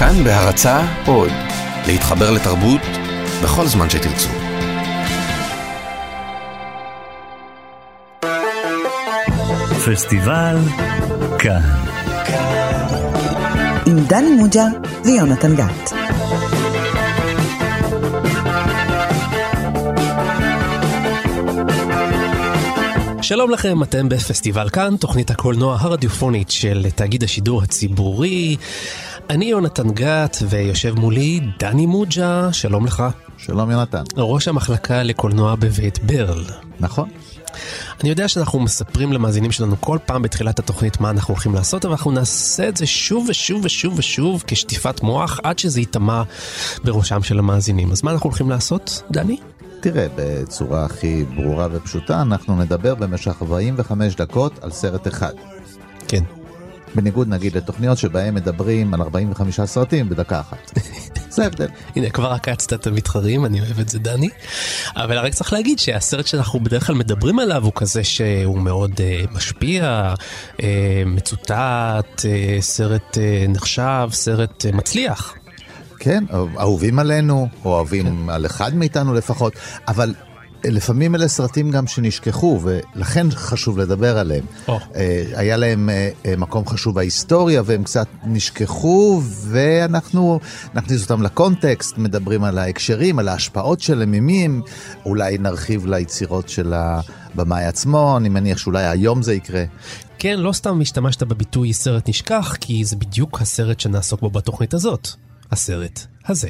כאן בהרצה עוד, להתחבר לתרבות בכל זמן שתרצו. פסטיבל כאן. עם דני מוג'ה ויונתן גת. שלום לכם, אתם בפסטיבל כאן, תוכנית הקולנוע הרדיופונית של תאגיד השידור הציבורי. אני יונתן גת, ויושב מולי דני מוג'ה, שלום לך. שלום יונתן. ראש המחלקה לקולנוע בבית ברל. נכון. אני יודע שאנחנו מספרים למאזינים שלנו כל פעם בתחילת התוכנית מה אנחנו הולכים לעשות, אבל אנחנו נעשה את זה שוב ושוב ושוב ושוב כשטיפת מוח, עד שזה ייטמע בראשם של המאזינים. אז מה אנחנו הולכים לעשות, דני? תראה, בצורה הכי ברורה ופשוטה, אנחנו נדבר במשך 45 דקות על סרט אחד. כן. בניגוד נגיד לתוכניות שבהן מדברים על 45 סרטים בדקה אחת. זה ההבדל. הנה, כבר עקצת את המתחרים, אני אוהב את זה, דני. אבל רק צריך להגיד שהסרט שאנחנו בדרך כלל מדברים עליו הוא כזה שהוא מאוד uh, משפיע, uh, מצוטט, uh, סרט uh, נחשב, סרט uh, מצליח. כן, אהובים עלינו, אוהבים כן. על אחד מאיתנו לפחות, אבל לפעמים אלה סרטים גם שנשכחו, ולכן חשוב לדבר עליהם. Oh. היה להם מקום חשוב בהיסטוריה, והם קצת נשכחו, ואנחנו נכניס אותם לקונטקסט, מדברים על ההקשרים, על ההשפעות שלהם, ממי הם, אולי נרחיב ליצירות של הבמאי עצמו, אני מניח שאולי היום זה יקרה. כן, לא סתם השתמשת בביטוי סרט נשכח, כי זה בדיוק הסרט שנעסוק בו בתוכנית הזאת. הסרט הזה.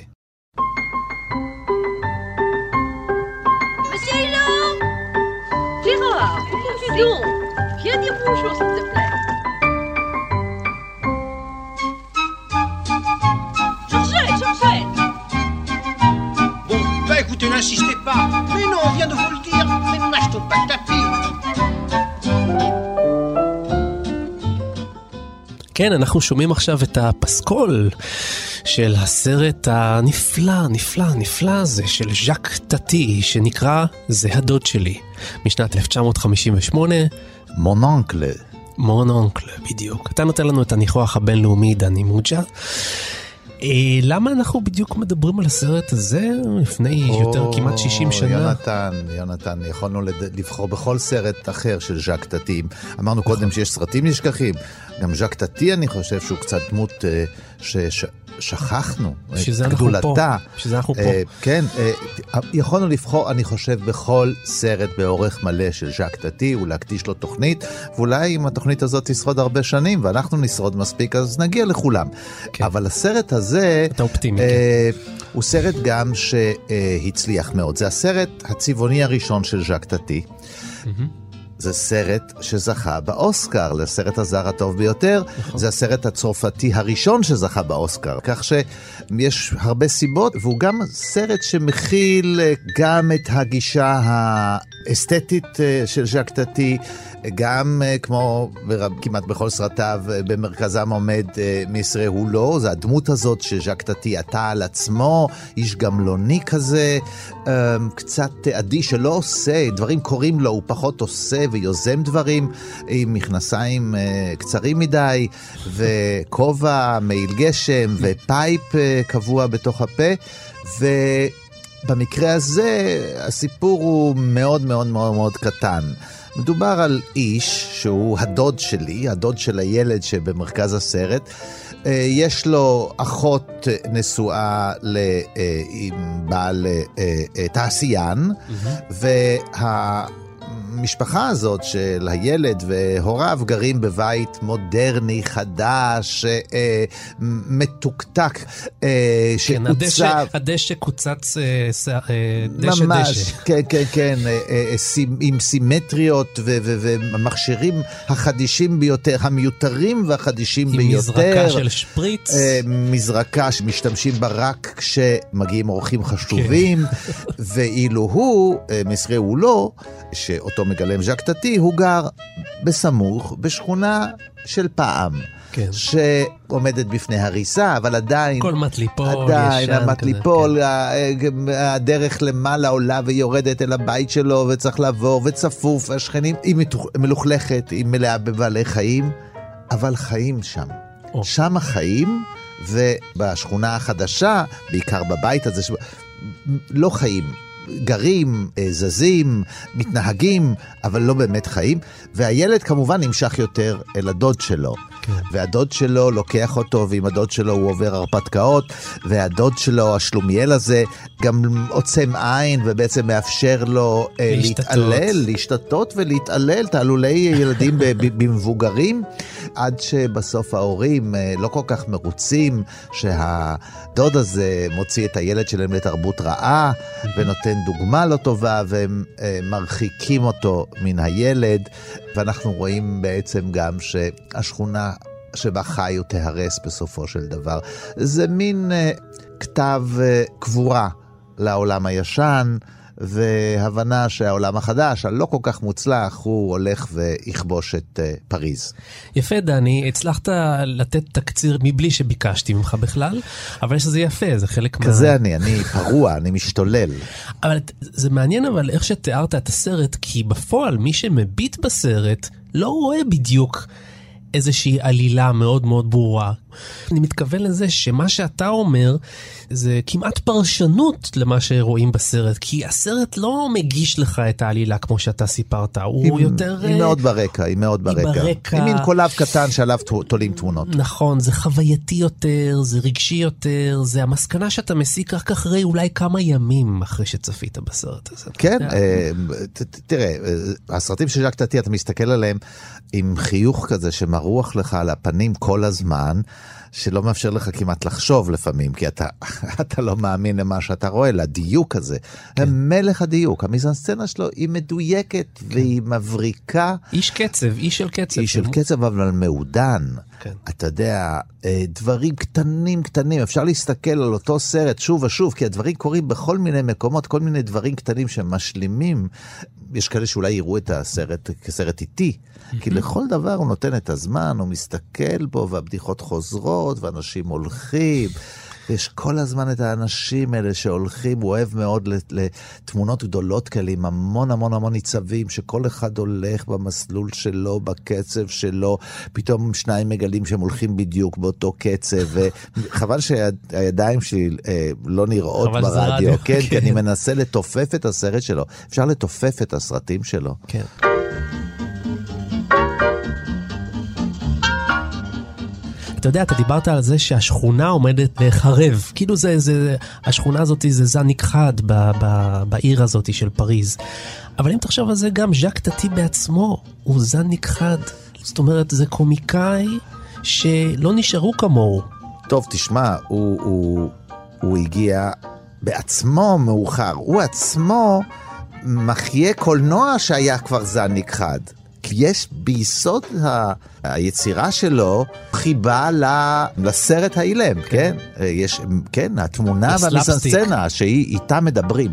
Écoutez, n'insistez pas. Mais non, on vient de vous le dire. Mais n'achetons pas de tapis. כן, אנחנו שומעים עכשיו את הפסקול של הסרט הנפלא, נפלא, נפלא הזה של ז'אק טאטי, שנקרא "זה הדוד שלי", משנת 1958. מונונקלה. מונונקלה, בדיוק. אתה נותן לנו את הניחוח הבינלאומי דני מוג'ה. אה, למה אנחנו בדיוק מדברים על הסרט הזה לפני או, יותר כמעט 60 שנה? יונתן, יונתן, יכולנו. לבחור בכל סרט אחר של ז'אק טאטי. אמרנו קודם נכון. שיש סרטים נשכחים. גם ז'אק טאטי, אני חושב שהוא קצת דמות אה, שש... שכחנו את גדולתה. בשביל זה אנחנו פה. כן, יכולנו לבחור, אני חושב, בכל סרט באורך מלא של ז'אק טאטי, ולהקדיש לו תוכנית, ואולי אם התוכנית הזאת תשרוד הרבה שנים, ואנחנו נשרוד מספיק, אז נגיע לכולם. כן. אבל הסרט הזה... אתה אופטימי. אה, כן. הוא סרט גם שהצליח מאוד. זה הסרט הצבעוני הראשון של ז'אק טאטי. Mm-hmm. זה סרט שזכה באוסקר לסרט הזר הטוב ביותר. נכון. זה הסרט הצרפתי הראשון שזכה באוסקר, כך שיש הרבה סיבות, והוא גם סרט שמכיל אה, גם את הגישה האסתטית אה, של ז'אק טאטי. גם uh, כמו כמעט בכל סרטיו, במרכזם עומד מסייה הולו, זה הדמות הזאת שז'אק טאטי עטה על עצמו, איש גמלוני כזה, קצת אדיש שלא עושה, דברים קורים לו, הוא פחות עושה ויוזם דברים, עם מכנסיים אה, קצרים מדי, וכובע, מעיל גשם, ו pipe אה, קבוע בתוך הפה, ו... במקרה הזה הסיפור הוא מאוד מאוד מאוד מאוד קטן. מדובר על איש שהוא הדוד שלי, הדוד של הילד שבמרכז הסרט. אה, יש לו אחות נשואה עם בעל אה, תעשיין, mm-hmm. וה... המשפחה הזאת של הילד והוריו גרים בבית מודרני, חדש, אה, מתוקתק, אה, כן, שעוצב... הדשא, הדשא קוצץ, אה, אה, דשא ממש, דשא. כן, כן, כן, אה, אה, עם סימטריות ומכשירים החדישים ביותר, המיותרים והחדישים עם ביותר. עם מזרקה של שפריץ. אה, מזרקה שמשתמשים בה רק כשמגיעים אורחים חשובים, כן. ואילו הוא, אה, מסרי הוא לא, שאותו מגלם ז'ק טאטי, הוא גר בסמוך, בשכונה של פעם. כן. שעומדת בפני הריסה, אבל עדיין... כל מט ליפול, עדיין, המט ליפול, כן. הדרך למעלה עולה ויורדת אל הבית שלו, וצריך לעבור, וצפוף, השכנים, היא מלוכלכת, היא מלאה בבעלי חיים, אבל חיים שם. או. שם החיים, ובשכונה החדשה, בעיקר בבית הזה, ש... לא חיים. גרים, אה, זזים, מתנהגים, אבל לא באמת חיים. והילד כמובן נמשך יותר אל הדוד שלו. כן. והדוד שלו לוקח אותו, ועם הדוד שלו הוא עובר הרפתקאות, והדוד שלו, השלומיאל הזה, גם עוצם עין ובעצם מאפשר לו אה, להתעלל, להשתתות ולהתעלל, תעלולי ילדים במבוגרים, עד שבסוף ההורים אה, לא כל כך מרוצים שהדוד הזה מוציא את הילד שלהם לתרבות רעה, ונותן דוגמה לא טובה, והם אה, מרחיקים אותו מן הילד, ואנחנו רואים בעצם גם שהשכונה שבה חיו תהרס בסופו של דבר. זה מין uh, כתב uh, קבורה לעולם הישן. והבנה שהעולם החדש, הלא כל כך מוצלח, הוא הולך ויכבוש את uh, פריז. יפה, דני, הצלחת לתת תקציר מבלי שביקשתי ממך בכלל, אבל שזה יפה, זה חלק כזה מה... כזה אני, אני פרוע, אני משתולל. אבל זה מעניין אבל איך שתיארת את הסרט, כי בפועל מי שמביט בסרט לא רואה בדיוק. איזושהי עלילה מאוד מאוד ברורה. אני מתכוון לזה שמה שאתה אומר זה כמעט פרשנות למה שרואים בסרט, כי הסרט לא מגיש לך את העלילה כמו שאתה סיפרת, הוא היא, יותר... היא מאוד ברקע, היא מאוד ברקע. היא ברקע. היא מין קולב קטן שעליו תולים תמונות. נכון, זה חווייתי יותר, זה רגשי יותר, זה המסקנה שאתה מסיק רק אחרי אולי כמה ימים אחרי שצפית בסרט הזה. כן, אה, תראה, אה, הסרטים של טאטי, אתה מסתכל עליהם עם חיוך כזה שמרוח לך על הפנים כל הזמן. שלא מאפשר לך כמעט לחשוב לפעמים, כי אתה, אתה לא מאמין למה שאתה רואה, לדיוק הזה. כן. מלך הדיוק, המיזנסצנה שלו היא מדויקת כן. והיא מבריקה. איש קצב, איש של קצב. איש של קצב, אבל מעודן. כן. אתה יודע, אה, דברים קטנים קטנים, אפשר להסתכל על אותו סרט שוב ושוב, כי הדברים קורים בכל מיני מקומות, כל מיני דברים קטנים שמשלימים. יש כאלה שאולי יראו את הסרט כסרט איטי, כי לכל דבר הוא נותן את הזמן, הוא מסתכל בו, והבדיחות חוזרות, ואנשים הולכים. ויש כל הזמן את האנשים האלה שהולכים, הוא אוהב מאוד לתמונות גדולות כאלה עם המון המון המון ניצבים, שכל אחד הולך במסלול שלו, בקצב שלו, פתאום שניים מגלים שהם הולכים בדיוק באותו קצב, וחבל שהידיים שלי אה, לא נראות ברדיו, כן, כי אני מנסה לתופף את הסרט שלו. אפשר לתופף את הסרטים שלו. כן. אתה יודע, אתה דיברת על זה שהשכונה עומדת להיחרב. כאילו זה, זה, השכונה הזאת זה זן נכחד ב, ב, בעיר הזאת של פריז. אבל אם תחשוב על זה, גם ז'אק טאטי בעצמו הוא זן נכחד. זאת אומרת, זה קומיקאי שלא נשארו כמוהו. טוב, תשמע, הוא, הוא, הוא הגיע בעצמו מאוחר. הוא עצמו מחיה קולנוע שהיה כבר זן נכחד. יש ביסוד ה... היצירה שלו חיבה לסרט האילם, כן? כן? יש, כן, התמונה והמיסנסצנה שהיא איתה מדברים.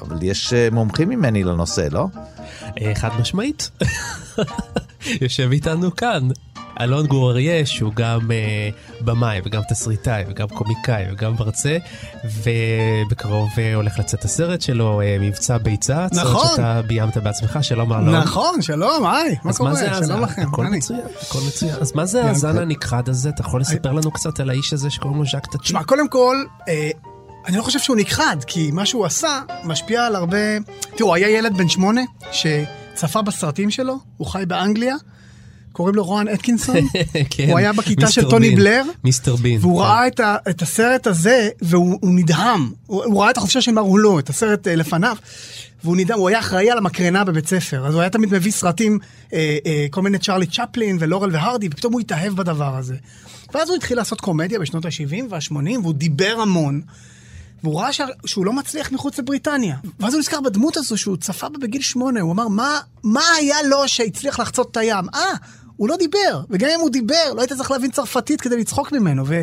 אבל יש אה, מומחים ממני לנושא, לא? אה, חד משמעית. יושב איתנו כאן אלון גור אריה, שהוא גם uh, במאי וגם תסריטאי וגם קומיקאי וגם מרצה, ובקרוב uh, הולך לצאת הסרט שלו, uh, מבצע ביצה, נכון. סרט שאתה ביימת בעצמך, שלום אלון. נכון, שלום, היי, מה קורה? מה שלום לכם. הכל מצוין, הכל מצוין. אז מה זה הזן הנכחד הזה? אתה יכול לספר לנו קצת על האיש הזה שקוראים לו ז'אק טאטי? תשמע, קודם כל... אני לא חושב שהוא נכחד, כי מה שהוא עשה משפיע על הרבה... תראו, היה ילד בן שמונה שצפה בסרטים שלו, הוא חי באנגליה, קוראים לו רואן אתקינסון, כן, הוא היה בכיתה של טוני בין, בלר, מיסטר בין, והוא כן. ראה את, ה, את הסרט הזה והוא נדהם, הוא, הוא ראה את החופשה של מרולו, את הסרט uh, לפניו, והוא נדהם, הוא היה אחראי על המקרנה בבית ספר, אז הוא היה תמיד מביא סרטים, uh, uh, כל מיני צ'רלי צ'פלין ולורל והרדי, ופתאום הוא התאהב בדבר הזה. ואז הוא התחיל לעשות קומדיה בשנות ה-70 וה-80, והוא דיבר המון. והוא ראה. שהוא לא מצליח מחוץ לבריטניה. ואז הוא נזכר בדמות הזו שהוא צפה בה בגיל שמונה, הוא אמר, מה, מה היה לו שהצליח לחצות את הים? אה, הוא לא דיבר, וגם אם הוא דיבר, לא היית צריך להבין צרפתית כדי לצחוק ממנו, ו...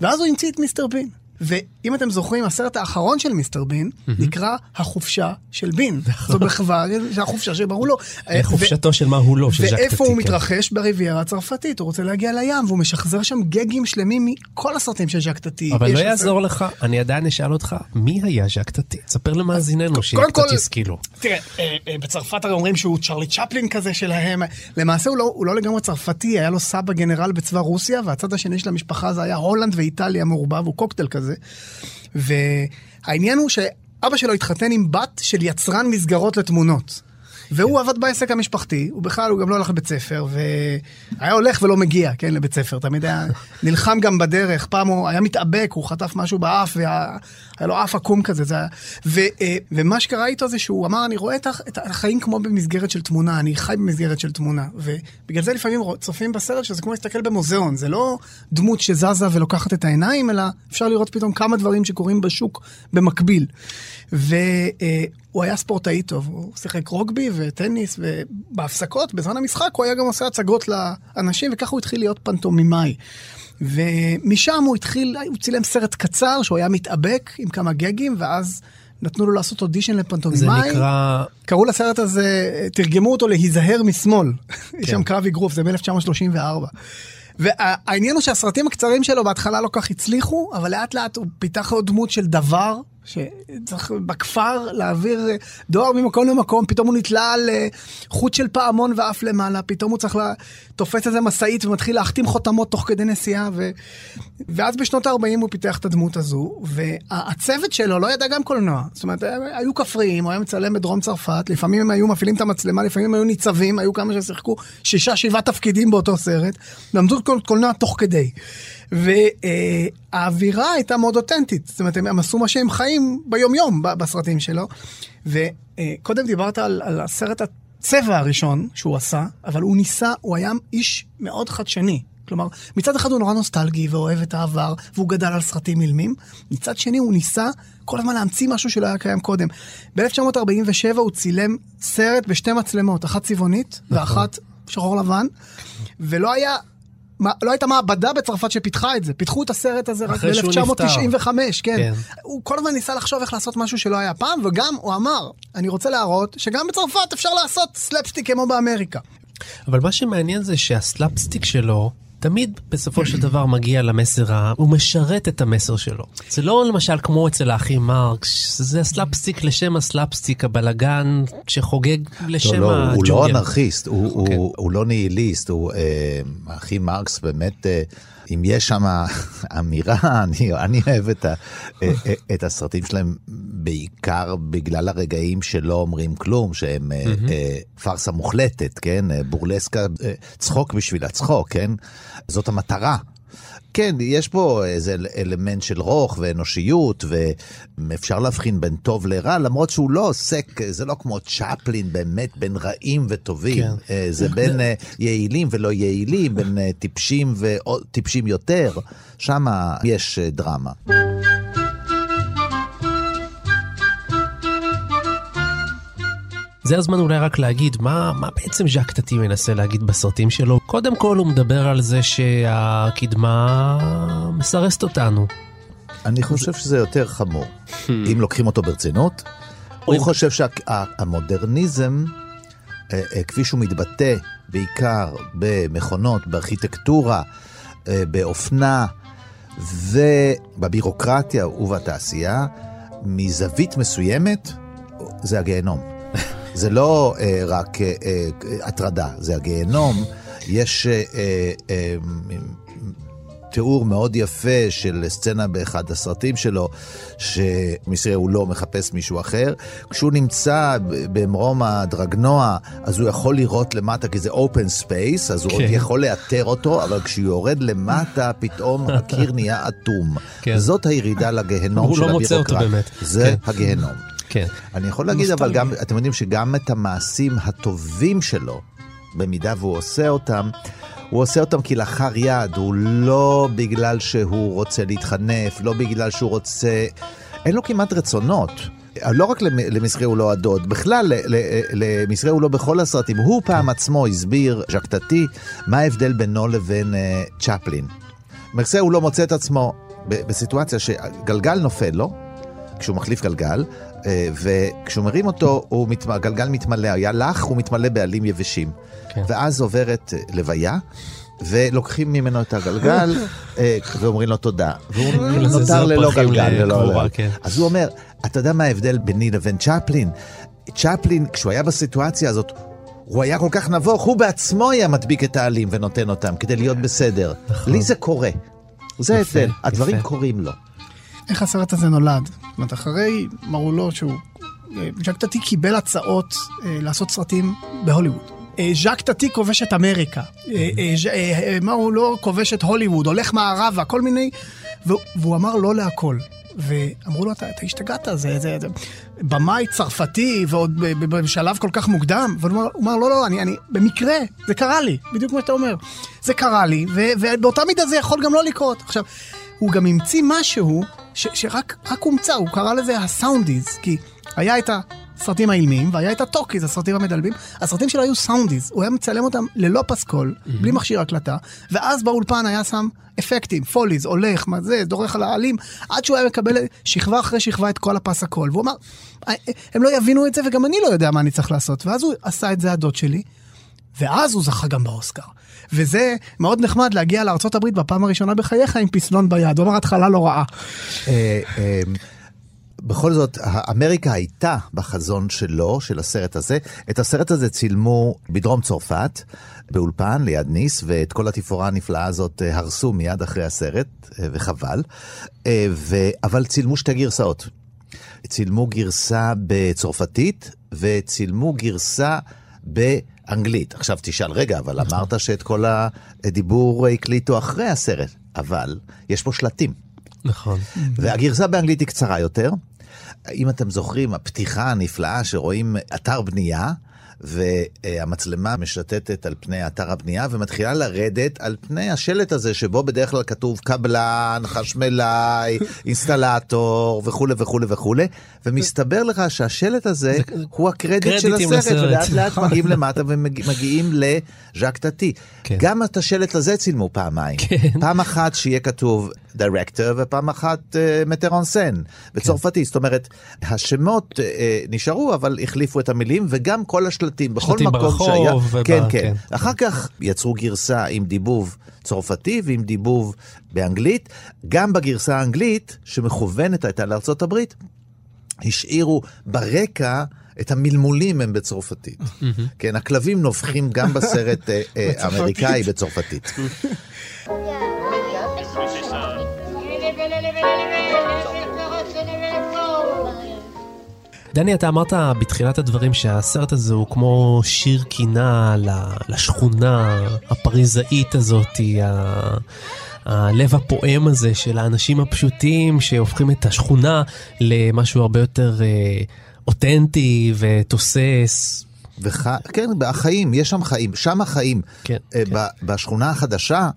ואז הוא המציא את מיסטר בין. ואם אתם זוכרים, הסרט האחרון של מיסטר בין נקרא החופשה של בין. זו מחווה, החופשה שברור לו. אה, חופשתו של מה הוא לא, של ז'ק ואיפה הוא טטי. מתרחש? בריביירה הצרפתית, הוא רוצה להגיע לים, והוא משחזר שם גגים שלמים מכל הסרטים של ז'ק טטי. אבל לא יעזור לך, אני עדיין אשאל אותך, מי היה ז'ק טטי? תספר למאזיננו שיהיה קודם קצת כל- ישכילו. תראה, אה, אה, בצרפת הרי אומרים שהוא צ'רלי צ'פלין כזה שלהם. למעשה לא, הוא לא לגמרי צרפתי, היה לו סבא גנרל בצבא רוסיה, והצד השני של המשפחה זה היה הולנד ואיטליה מעורבב, הוא קוקטייל כזה. והעניין הוא שאבא שלו התחתן עם בת של יצרן מסגרות לתמונות. והוא עבד בעסק המשפחתי, הוא בכלל, הוא גם לא הלך לבית ספר, והיה הולך ולא מגיע, כן, לבית ספר, תמיד היה נלחם גם בדרך, פעם הוא היה מתאבק, הוא חטף משהו באף, והיה היה לו אף עקום כזה, זה היה... ו, אה, ומה שקרה איתו זה שהוא אמר, אני רואה את, החיים כמו במסגרת של תמונה, אני חי במסגרת של תמונה, ובגלל זה לפעמים צופים בסרט שזה כמו להסתכל במוזיאון, זה לא דמות שזזה ולוקחת את העיניים, אלא אפשר לראות פתאום כמה דברים שקורים בשוק במקביל. והוא היה ספורטאי טוב, הוא שיחק רוגבי וטניס, ובהפסקות, בזמן המשחק, הוא היה גם עושה הצגות לאנשים, וככה הוא התחיל להיות פנטומימאי. ומשם הוא התחיל, הוא צילם סרט קצר, שהוא היה מתאבק עם כמה גגים, ואז נתנו לו לעשות אודישן זה לפנטומימאי. נקרא... קראו לסרט הזה, תרגמו אותו להיזהר משמאל. יש שם קרב אגרוף, זה מ-1934. והעניין הוא שהסרטים הקצרים שלו בהתחלה לא כך הצליחו, אבל לאט לאט הוא פיתח עוד דמות של דבר, שצריך בכפר להעביר אה, דואר ממקום למקום, פתאום הוא נתלה על אה, חוט של פעמון ואף למעלה, פתאום הוא צריך לה... תופס איזה משאית ומתחיל להחתים חותמות תוך כדי נסיעה, ו... ואז בשנות ה-40 הוא פיתח את הדמות הזו, והצוות שלו לא ידע גם קולנוע. זאת אומרת, היו כפריים, הוא היה מצלם בדרום צרפת, לפעמים הם היו מפעילים את המצלמה, לפעמים הם היו ניצבים, היו כמה ששיחקו שישה, שבעה תפקידים באותו סרט, למדו קול- קולנוע תוך כדי. והאווירה הייתה מאוד אותנטית, זאת אומרת, הם, עשו מה שהם חיים ביומיום בסרטים שלו. וקודם דיברת על, על הסרט הצבע הראשון שהוא עשה, אבל הוא ניסה, הוא היה איש מאוד חדשני. כלומר, מצד אחד הוא נורא נוסטלגי ואוהב את העבר, והוא גדל על סרטים אילמים, מצד שני הוא ניסה כל הזמן להמציא משהו שלא היה קיים קודם. ב-1947 הוא צילם סרט בשתי מצלמות, אחת צבעונית ואחת שחור לבן, ולא היה... מה, לא הייתה מעבדה בצרפת שפיתחה את זה, פיתחו את הסרט הזה רק אחרי שהוא ב-1995, כן. כן. הוא כל הזמן ניסה לחשוב איך לעשות משהו שלא היה פעם, וגם הוא אמר, אני רוצה להראות שגם בצרפת אפשר לעשות סלפסטיק כמו באמריקה. אבל מה שמעניין זה שהסלאפסטיק שלו תמיד בסופו של דבר מגיע למסר, ה- הוא משרת את המסר שלו. זה לא למשל כמו אצל האחים מרקס, זה הסלאפסטיק לשם הסלאפסטיק, הבלגן שחוגג לשם לא, לא, הוא לא הג'ונגל. אנרכיסט, הוא. הוא, הוא לא ניהיליסט, הוא, אה, אחי מרקס באמת, אה, אם יש שם אמירה, אני, אני אוהב את, ה, את הסרטים שלהם בעיקר בגלל הרגעים שלא אומרים כלום, שהם אה, אה, פארסה מוחלטת, כן? אה, בורלסקה, צחוק בשביל הצחוק, כן? זאת המטרה. כן, יש פה איזה אל- אלמנט של רוך ואנושיות, ואפשר להבחין בין טוב לרע, למרות שהוא לא עוסק, זה לא כמו צ'פלין באמת בין רעים וטובים. כן. אה, זה בין אה, יעילים ולא יעילים, בין אה, טיפשים וטיפשים יותר. שם יש דרמה. זה הזמן אולי רק להגיד מה, מה בעצם ז'אק טטי מנסה להגיד בסרטים שלו. קודם כל הוא מדבר על זה שהקדמה מסרסת אותנו. אני חושב שזה יותר חמור. אם לוקחים אותו ברצינות, הוא אם- חושב שהמודרניזם, כפי שהוא מתבטא בעיקר במכונות, בארכיטקטורה, אה, באופנה ובבירוקרטיה ובתעשייה, מזווית מסוימת, זה הגיהנום. זה לא אה, רק אה, אה, הטרדה, זה הגיהנום. יש אה, אה, אה, תיאור מאוד יפה של סצנה באחד הסרטים שלו, שמישראל הוא לא מחפש מישהו אחר. כשהוא נמצא במרום הדרגנוע, אז הוא יכול לראות למטה, כי זה open space, אז הוא עוד כן. יכול לאתר אותו, אבל כשהוא יורד למטה, פתאום הקיר נהיה אטום. כן. זאת הירידה לגיהנום הוא של לא מוצא הבירוקרט. אותו באמת. זה כן. הגיהנום. כן. אני יכול להגיד, אבל. גם, אתם יודעים שגם את המעשים הטובים שלו, במידה והוא עושה אותם, הוא עושה אותם כלאחר יד, הוא לא בגלל שהוא רוצה להתחנף, לא בגלל שהוא רוצה... אין לו כמעט רצונות. לא רק למ- למסחרי הוא לא הדוד, בכלל ל- ל- למסחרי הוא לא בכל הסרטים. הוא פעם עצמו הסביר, ז'קטטי, מה ההבדל בינו לבין uh, צ'פלין. מסחרי הוא לא מוצא את עצמו בסיטואציה שגלגל נופל לו, כשהוא מחליף גלגל, אה, וכשהוא מרים אותו. הגלגל מתמלא, היה לח, הוא מתמלא בעלים יבשים. כן. ואז עוברת אה, לוויה. ולוקחים ממנו את הגלגל אה, ואומרים לו תודה. והוא נותר ללא גלגל. ללא-. כן. אז הוא אומר, אתה יודע מה ההבדל ביני לבין צ'פלין? צ'פלין, כשהוא היה בסיטואציה הזאת, הוא היה כל כך נבוך, הוא בעצמו היה מדביק את העלים ונותן אותם כדי להיות בסדר. לי זה קורה. זה ההבדל, הדברים. קורים לו. איך הסרט הזה נולד? זאת אומרת, אחרי מרולו שהוא... אה, ז'אק טאטי קיבל הצעות אה, לעשות סרטים בהוליווד. אה, ז'אק טאטי כובש את אמריקה. מרולו כובש את הוליווד, הולך מערבה, כל מיני... והוא- אמר לא להכל. ואמרו לו, אתה, אתה השתגעת, זה, זה, זה במאי צרפתי, ועוד בשלב כל כך מוקדם. והוא אמר, הוא אמר, לא, לא, אני, אני, במקרה, זה קרה לי, בדיוק כמו שאתה אומר. זה קרה לי, ו, ובאותה מידה זה יכול גם לא לקרות. עכשיו, הוא גם המציא משהו ש, שרק רק הומצא, הוא קרא לזה ה soundies, כי היה את הסרטים האילמים והיה את ה talkies, הסרטים המדברים. הסרטים שלו היו soundies, הוא היה מצלם אותם ללא פסקול, בלי מכשיר הקלטה, ואז באולפן היה שם אפקטים, foleys, הולך, מה זה, דורך על העלים, עד שהוא היה מקבל שכבה אחרי שכבה את כל הפס הקול. והוא אמר, "אה, הם לא יבינו את זה וגם אני לא יודע מה אני צריך לעשות. ואז הוא עשה את זה הדוד שלי, ואז הוא זכה גם באוסקר. וזה מאוד נחמד להגיע לארה"ב בפעם הראשונה בחייך עם פסלון ביד. הוא אמר התחלה לא רעה. אה, אה, בכל זאת, אמריקה הייתה בחזון שלו, של הסרט הזה. את הסרט הזה צילמו בדרום צרפת, באולפן ליד ניס, ואת כל התפאורה הנפלאה הזאת אה, הרסו מיד אחרי הסרט, אה, וחבל. ו... אבל צילמו שתי גרסאות. צילמו גרסה בצרפתית, וצילמו גרסה באנגלית. עכשיו תשאל, רגע, אבל אמרת שאת כל הדיבור הקליטו אחרי הסרט. אבל יש פה שלטים. נכון. והגרסה באנגלית היא קצרה יותר. אם אתם זוכרים, הפתיחה הנפלאה שרואים אתר בנייה, והמצלמה משתתת על פני אתר הבנייה ומתחילה לרדת על פני השלט הזה שבו בדרך כלל כתוב קבלן, חשמלאי, אינסטלטור וכולי וכולי וכולי, ומסתבר לך שהשלט הזה הוא הקרדיט של הסרט, לסרט. ולאט לאט מגיעים למטה ומגיעים לז'אק טאטי. כן. גם את השלט הזה צילמו פעמיים. כן. פעם אחת שיהיה כתוב דירקטור ופעם אחת מטרון סן בצרפתית. זאת אומרת, השמות אה, נשארו אבל החליפו את המילים וגם כל השלטים בכל שלטים מקום ברחוב שהיה. וב- כן, כן. כן. אחר כך יצרו גרסה עם דיבוב צרפתי ועם דיבוב באנגלית. גם בגרסה האנגלית שמכוונת הייתה לארצות הברית, השאירו ברקע את המלמולים הם בצרפתית. כן, הכלבים נובחים גם בסרט אה, אה, האמריקאי בצרפתית. דני, אתה אמרת בתחילת הדברים שהסרט הזה הוא כמו שיר קינה לשכונה הפריזאית הזאת, ה- הלב הפועם הזה של האנשים הפשוטים שהופכים את השכונה למשהו הרבה יותר אה, אותנטי ותוסס. וח... כן, החיים, יש שם חיים, שם החיים. כן, אה, כן. בשכונה החדשה,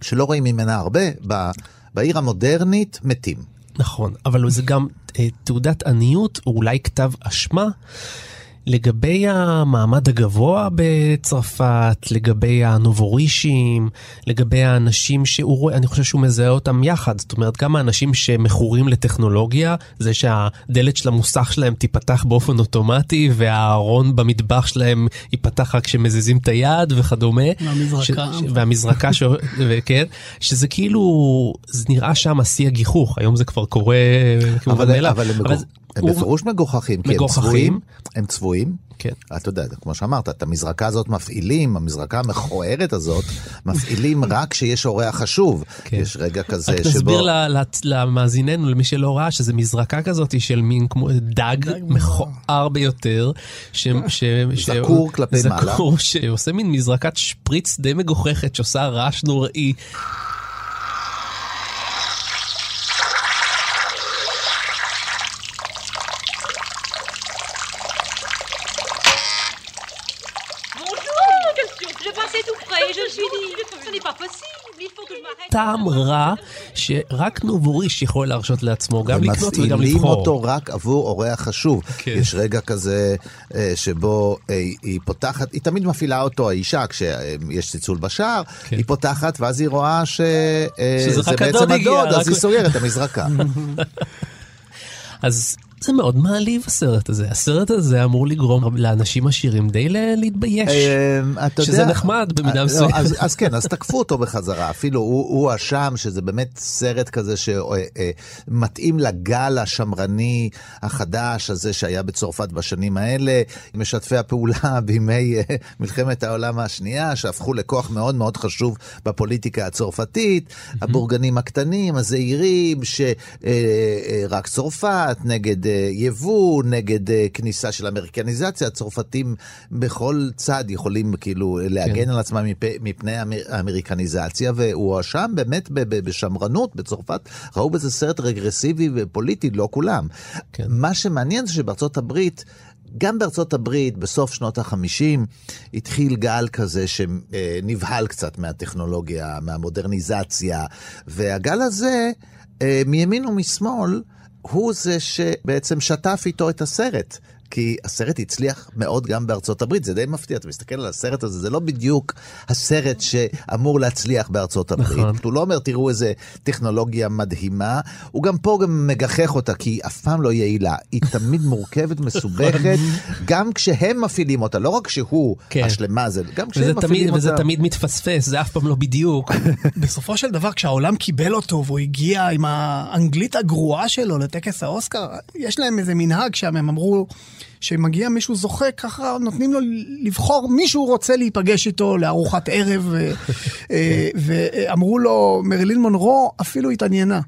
שלא רואים ממנה הרבה, ב... בעיר המודרנית מתים. נכון, אבל זה גם תעודת עניות, או אולי כתב אשמה, לגבי המעמד הגבוה בצרפת, לגבי הנובורישים, לגבי האנשים שהוא רואה, אני חושב שהוא מזהה אותם יחד. זאת אומרת, גם האנשים שמכורים לטכנולוגיה, זה שהדלת של המוסך שלהם תיפתח באופן אוטומטי, והארון במטבח שלהם ייפתח רק כשמזיזים את היד וכדומה. והמזרקה. ש- והמזרקה, ש... וכן, שזה כאילו, זה נראה שם שיא הגיחוך, היום זה כבר קורה כמובן אבל, מאליו. אבל הם, הם בפירוש מגוחכים, כי הם מגוחכים. צבועים, הם צבועים. כן. אתה יודע, כמו שאמרת, את המזרקה הזאת מפעילים, המזרקה המכוערת הזאת, מפעילים רק כשיש אורח חשוב. כן. יש רגע כזה רק שבו... תסביר ל- ל- למאזיננו, למי שלא ראה, שזה מזרקה כזאת של מין כמו דג מכוער ביותר. ש- ש- ש- זקור כלפי מעלה. זקור, שעושה מין מזרקת שפריץ די מגוחכת, שעושה רעש נוראי. טעם רע שרק נובוריש יכול להרשות לעצמו גם לקנות וגם לבחור. אותו רק עבור אורח חשוב. כן. יש רגע כזה אה, שבו אה, היא פותחת, היא תמיד מפעילה אותו, האישה, כשיש צלצול בשער, כן. היא פותחת ואז היא רואה שזה שזה רק בעצם הדוד רק- אז היא סוגרת את המזרקה. אז זה מאוד מעליב הסרט הזה. הסרט הזה אמור לגרום לאנשים עשירים די להתבייש. אה, שזה נחמד במידה אה, מסוימת. לא, אז, אז כן, אז תקפו אותו בחזרה. אפילו הוא הואשם שזה באמת סרט כזה שמתאים לגל השמרני החדש הזה שהיה בצרפת בשנים האלה, משתפי הפעולה בימי אה, מלחמת העולם השנייה, שהפכו לכוח מאוד מאוד חשוב בפוליטיקה הצרפתית, הבורגנים הקטנים, הזעירים, שרק צרפת, נגד אה, יבוא, נגד אה, כניסה של אמריקניזציה, הצרפתים בכל צד יכולים כאילו להגן על עצמם מפ- מפני האמר- האמריקניזציה, והוא הואשם באמת בשמרנות בצרפת, ראו בזה סרט רגרסיבי ופוליטי, לא כולם. כן. מה שמעניין זה שבארצות הברית, גם בארצות הברית, בסוף שנות החמישים, התחיל גל כזה שנבהל קצת מהטכנולוגיה, מהמודרניזציה, והגל הזה, אה, מימין ומשמאל, הוא זה שבעצם שטף איתו את הסרט. כי הסרט הצליח מאוד גם בארצות הברית, זה די מפתיע, אתה מסתכל על הסרט הזה, זה לא בדיוק הסרט שאמור להצליח בארצות הברית. נכון. הוא לא אומר, תראו איזה טכנולוגיה מדהימה, הוא גם פה גם מגחך אותה, כי היא אף פעם לא יעילה. היא תמיד מורכבת, מסובכת, גם כשהם מפעילים אותה, לא רק שהוא כן. השלמה, זה גם וזה כשהם תמיד, מפעילים וזה אותה. תמיד מתפספס, זה אף פעם לא בדיוק. בסופו של דבר, כשהעולם קיבל אותו והוא הגיע עם האנגלית הגרועה שלו לטקס האוסקר, יש להם איזה מנהג שם, הם אמרו שמגיע מישהו זוכה, ככה נותנים לו לבחור מי שהוא רוצה להיפגש איתו לארוחת ערב, אה, ואמרו לו, מרילין מונרו אפילו התעניינה.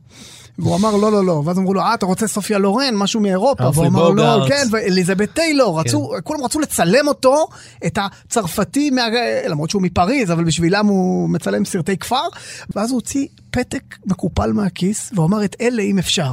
והוא אמר לא, לא, לא, ואז אמרו לו, אה, אתה רוצה סופיה לורן, משהו מאירופה? והוא אמר לא. כן, ואליזבת טיילור, רצו, כולם רצו לצלם אותו, את הצרפתי, מה... למרות שהוא מפריז, אבל בשבילם הוא מצלם סרטי כפר, ואז הוא הוציא פתק מקופל מהכיס, והוא אמר את אלה אם אפשר.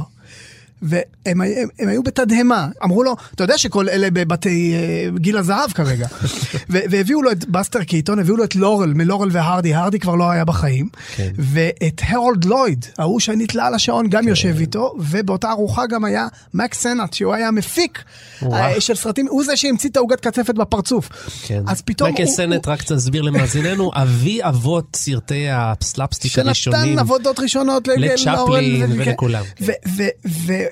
והם הם, הם היו בתדהמה, אמרו לו, אתה יודע שכל אלה בבתי אה, גיל הזהב כרגע. ו- והביאו לו את בסטר קיטון, הביאו לו את לורל, מלורל והרדי, הרדי כבר לא היה בחיים. כן. ואת הרולד לויד, ההוא שנתלה על השעון, גם יושב איתו, ובאותה ארוחה גם היה מק סנט, שהוא היה מפיק וואו. אה, של סרטים, הוא זה שהמציא את העוגת קצפת בפרצוף. כן. אז פתאום מייקל הוא- סנט, רק תסביר למאזיננו, אבי אבות סרטי הסלאפסטיק הראשונים. שנתן עבודות ראשונות לצ'פלין ולכולם,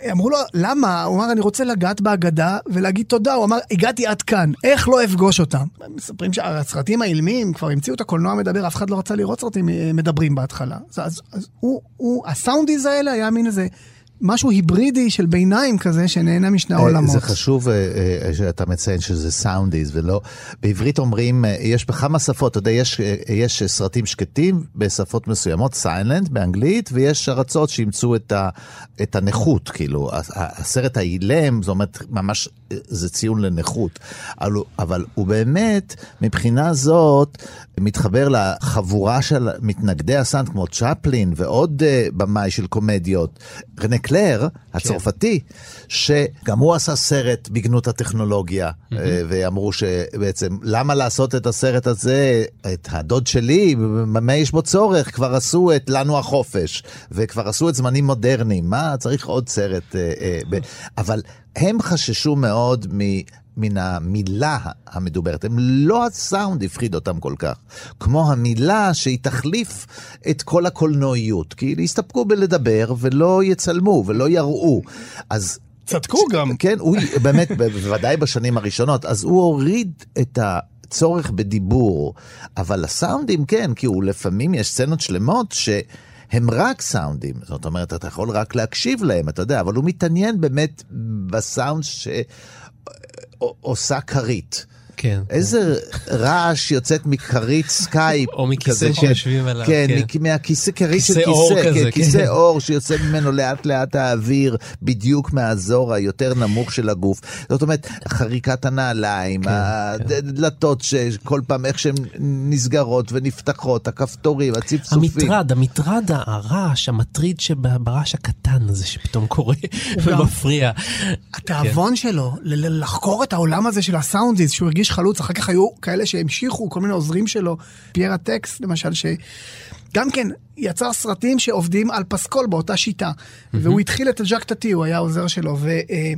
ו- ו- ואמרו לו, למה? הוא אמר, אני רוצה לגעת בהגדה ולהגיד תודה. הוא אמר, הגעתי עד כאן, איך לא אפגוש אותם? מספרים שהסרטים האילמים, כבר המציאו את הקולנוע המדבר, אף אחד לא רצה לראות סרטים אה, מדברים בהתחלה. אז, אז, אז הוא, הוא, הסאונדיז האלה היה מין איזה... משהו היברידי של ביניים כזה שנהנה משני אה, העולמות. זה חשוב אה, אה, שאתה מציין שזה סאונדיז ולא... בעברית אומרים, יש בכמה שפות, אתה יודע, יש, יש סרטים שקטים בשפות מסוימות, סיילנט באנגלית, ויש ארצות שאימצו את, ה, את הנכות, כאילו, הסרט האילם, זאת אומרת, ממש, זה ציון לנכות. אבל, אבל הוא באמת, מבחינה זאת, מתחבר לחבורה של מתנגדי הסאונד, כמו צ'פלין ועוד uh, במאי של קומדיות. רנה קלר, הצרפתי, שגם הוא עשה סרט בגנות הטכנולוגיה, mm-hmm. ואמרו שבעצם, למה לעשות את הסרט הזה, את הדוד שלי, במה יש בו צורך? כבר עשו את לנו החופש, וכבר עשו את זמנים מודרניים, מה צריך עוד סרט? Uh, uh, ב... אבל הם חששו מאוד מ... מן המילה המדוברת. הם לא הסאונד הפחיד אותם כל כך, כמו המילה שהיא תחליף את כל הקולנועיות. כי הסתפקו בלדבר ולא יצלמו ולא יראו. אז... צדקו גם. כן, הוא באמת, בוודאי בשנים הראשונות, אז הוא הוריד את ה... צורך בדיבור, אבל הסאונדים כן, כי הוא לפעמים יש סצנות שלמות ש... הם רק סאונדים, זאת אומרת, אתה יכול רק להקשיב להם, אתה יודע, אבל הוא מתעניין באמת בסאונד שעושה כרית. כן. איזה רעש יוצאת מכרית סקאי. או מכיסא שיושבים עליו, כן, כן. מהכיסא, כרית של כיסא עור כיסא, כזה, כן, כיסא כן. עור שיוצא ממנו לאט לאט האוויר, בדיוק מהאזור היותר נמוך של הגוף. זאת אומרת, חריקת הנעליים, כן, הדלתות שכל פעם איך שהן נסגרות ונפתחות, הכפתורים, הצפצופים. המטרד, המטרד, הרעש, המטריד שברעש הקטן הזה שפתאום קורה ומפריע. התיאבון שלו לחקור את העולם הזה של הסאונדיז, שהוא הרגיש חלוץ, אחר כך היו כאלה שהמשיכו, כל מיני עוזרים שלו, פיירה טקס למשל, ש... גם כן יצר סרטים שעובדים על פסקול באותה שיטה. והוא התחיל את הז'אק טאטי, הוא היה העוזר שלו. ו, אה,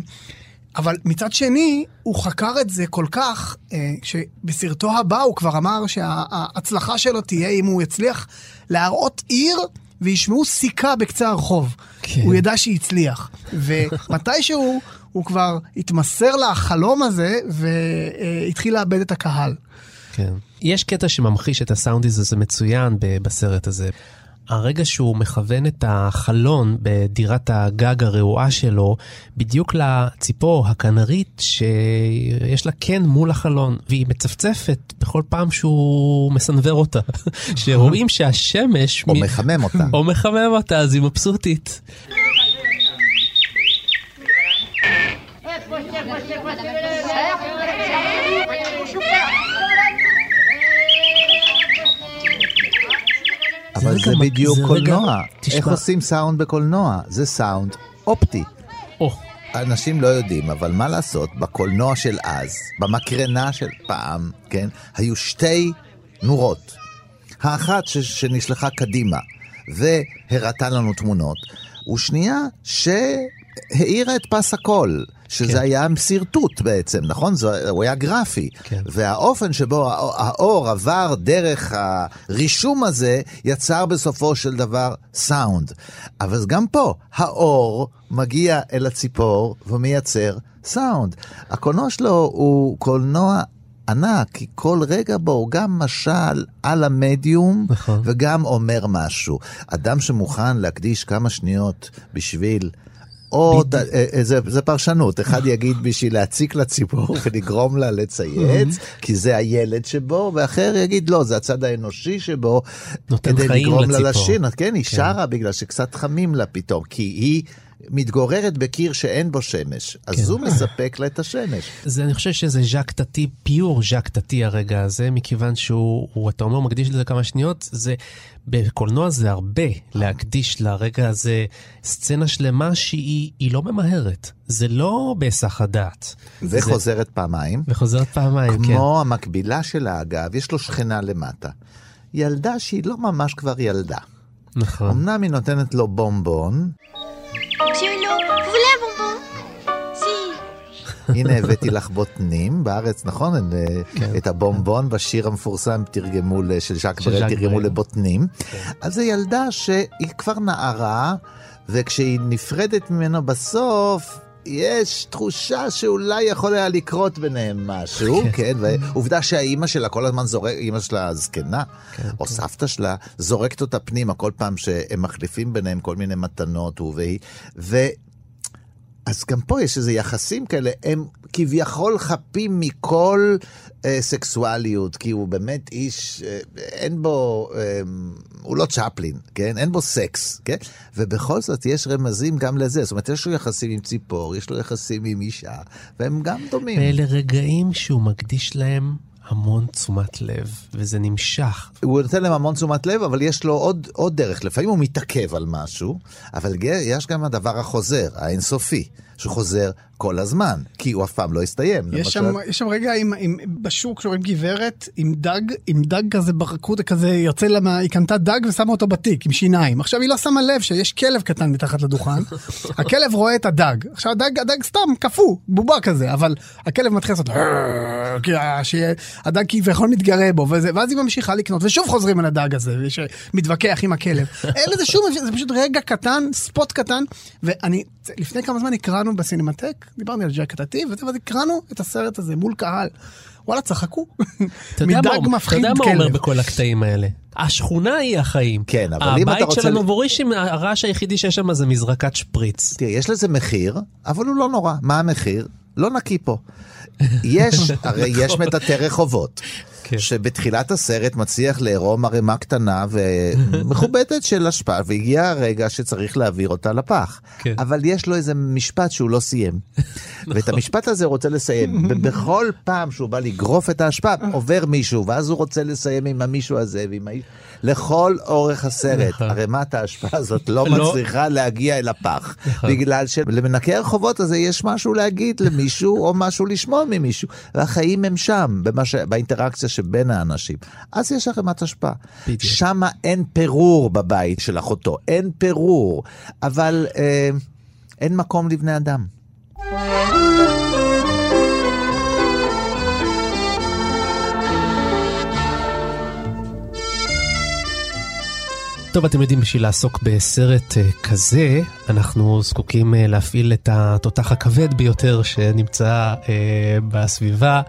אבל מצד שני, הוא חקר את זה כל כך, אה, שבסרטו הבא הוא כבר אמר שההצלחה שלו תהיה אם הוא יצליח להראות עיר וישמעו סיכה בקצה הרחוב. כן. הוא ידע שהצליח. ומתישהו הוא כבר התמסר לחלום הזה והתחיל לאבד את הקהל. כן. יש קטע שממחיש את הסאונדיז הזה מצוין בסרט הזה. הרגע שהוא מכוון את החלון בדירת הגג הרעועה שלו, בדיוק לציפור הכנרית שיש לה קן מול החלון, והיא מצפצפת בכל פעם שהוא מסנוור אותה. שרואים שהשמש... או מ- מחמם אותה. או מחמם אותה, אז היא מבסוטית. רגע זה בדיוק זה רגע- קולנוע. תשמע. איך עושים סאונד בקולנוע? זה סאונד אופטי. או, אנשים לא יודעים, אבל מה לעשות, בקולנוע של אז, במקרנה של פעם, כן, היו שתי נורות. האחת ש- שנשלחה קדימה והראתה לנו תמונות, ושנייה שהאירה את פס הקול. שזה כן. היה שרטוט בעצם, נכון? זה, הוא היה גרפי. כן. והאופן שבו האור, עבר דרך הרישום הזה, יצר בסופו של דבר סאונד. אבל גם פה, האור מגיע אל הציפור ומייצר סאונד. הקולנוע שלו הוא קולנוע ענק, כי כל רגע בו הוא גם משל על המדיום, נכון. וגם אומר משהו. אדם שמוכן להקדיש כמה שניות בשביל... או, ת, אה, אה, זה, זה פרשנות, אחד יגיד בשביל להציק לציפור ולגרום לה לצייץ, כי זה הילד שבו, ואחר יגיד לא, זה הצד האנושי שבו, נותן כדי לגרום לה לציפור. לשיר. כן, היא שרה בגלל שקצת חמים לה פתאום, כי היא מתגוררת בקיר שאין בו שמש, אז כן. הוא מספק לה את השמש. זה, אני חושב שזה ז'אק טאטי, פיור ז'אק טאטי הרגע הזה, מכיוון שהוא, הוא, אתה אומר, מקדיש לזה כמה שניות, זה, בקולנוע זה הרבה להקדיש לרגע הזה סצנה שלמה שהיא היא לא ממהרת. זה לא בהיסח הדעת. זה- וחוזרת פעמיים. וחוזרת פעמיים, כן. כמו המקבילה שלה, אגב, יש לו שכנה למטה. ילדה שהיא לא ממש כבר ילדה. נכון. אמנם היא נותנת לו בומבון, Monsieur Hulot, vous voulez un bonbon Si. הנה הבאתי לך בוטנים, בארץ, נכון? אה, כן. את הבומבון בשיר המפורסם תרגמו, של ז'אק ברל, תרגמו ברל. כן. לבוטנים. אז זו ילדה שהיא כבר נערה, וכשהיא נפרדת ממנו בסוף, יש תחושה שאולי יכול היה לקרות ביניהם משהו, כן, ועובדה שהאימא שלה כל הזמן זורקת, אימא שלה זקנה, או סבתא שלה, זורקת אותה פנימה כל פעם שהם מחליפים ביניהם כל מיני מתנות, הוא והיא, ו... אז גם פה יש איזה יחסים כאלה, הם כביכול חפים מכל אה, סקסואליות, כי הוא באמת איש, אה, אין בו, אה, הוא לא צ'פלין, כן? אין בו סקס, כן? ובכל זאת יש רמזים גם לזה, זאת אומרת, יש לו יחסים עם ציפור, יש לו יחסים עם אישה, והם גם דומים. ואלה רגעים שהוא מקדיש להם המון תשומת לב, וזה נמשך. הוא נותן להם המון תשומת לב, אבל יש לו עוד, עוד דרך. לפעמים הוא מתעכב על משהו, אבל יש גם הדבר החוזר, האינסופי, שחוזר כל הזמן, כי הוא אף פעם לא יסתיים. יש שם, יש שם רגע עם, עם, בשוק שרואים גברת עם דג, עם דג כזה ברקוד כזה יוצא לה, היא קנתה דג ושמה אותו בתיק עם שיניים. עכשיו היא לא שמה לב שיש כלב קטן מתחת לדוכן, הכלב רואה את הדג. עכשיו הדג, הדג סתם קפוא, בובה כזה, אבל הכלב מתחיל לעשות כי שהדג כביכול מתגרה בו, וזה, ואז היא ממשיכה לקנות, ושוב חוזרים על הדג הזה, שמתווכח עם הכלב. אין לזה שום, זה פשוט רגע קטן, ספוט קטן, ואני, לפני כמה זמן הקראנו בסינמטק, דיברנו על ג'ק טאטי, ואז הקראנו את הסרט הזה מול קהל. וואלה, צחקו. אתה יודע מה מדג הוא- אתה מפחיד יודע מה אומר כלב. בכל הקטעים האלה? השכונה היא החיים. כן, אבל אם אתה הבית רוצה של ל- הנובורישים, הרעש היחידי שיש שם זה מזרקת שפריץ. תראה, יש לזה מחיר, אבל הוא לא נורא. מה המחיר? לא נקי פה. יש, הרי יש מטאטא רחובות. כן. שבתחילת הסרט מצליח לערום ערימה קטנה ומכובדת של אשפה, והגיע הרגע שצריך להעביר אותה לפח. כן. אבל יש לו איזה משפט שהוא לא סיים. ואת המשפט הזה הוא רוצה לסיים. ובכל פעם שהוא בא לגרוף את האשפה, עובר מישהו, ואז הוא רוצה לסיים עם המישהו הזה ועם האיש. לכל אורך הסרט, נכון. ערימת האשפה הזאת לא לא. מצליחה להגיע אל הפח. נכון. בגלל שלמנקי הרחובות הזה יש משהו להגיד למישהו, או משהו לשמוע ממישהו. והחיים הם שם. באינטראקציה שבין האנשים. אז יש ערימת השפעה. בדיוק. שמה אין פירור בבית של אחותו, אין פירור, אבל אה, אין מקום לבני אדם. טוב, אתם יודעים, בשביל לעסוק בסרט אה, כזה, אנחנו זקוקים אה, להפעיל את התותח הכבד ביותר שנמצא אה, בסביבה,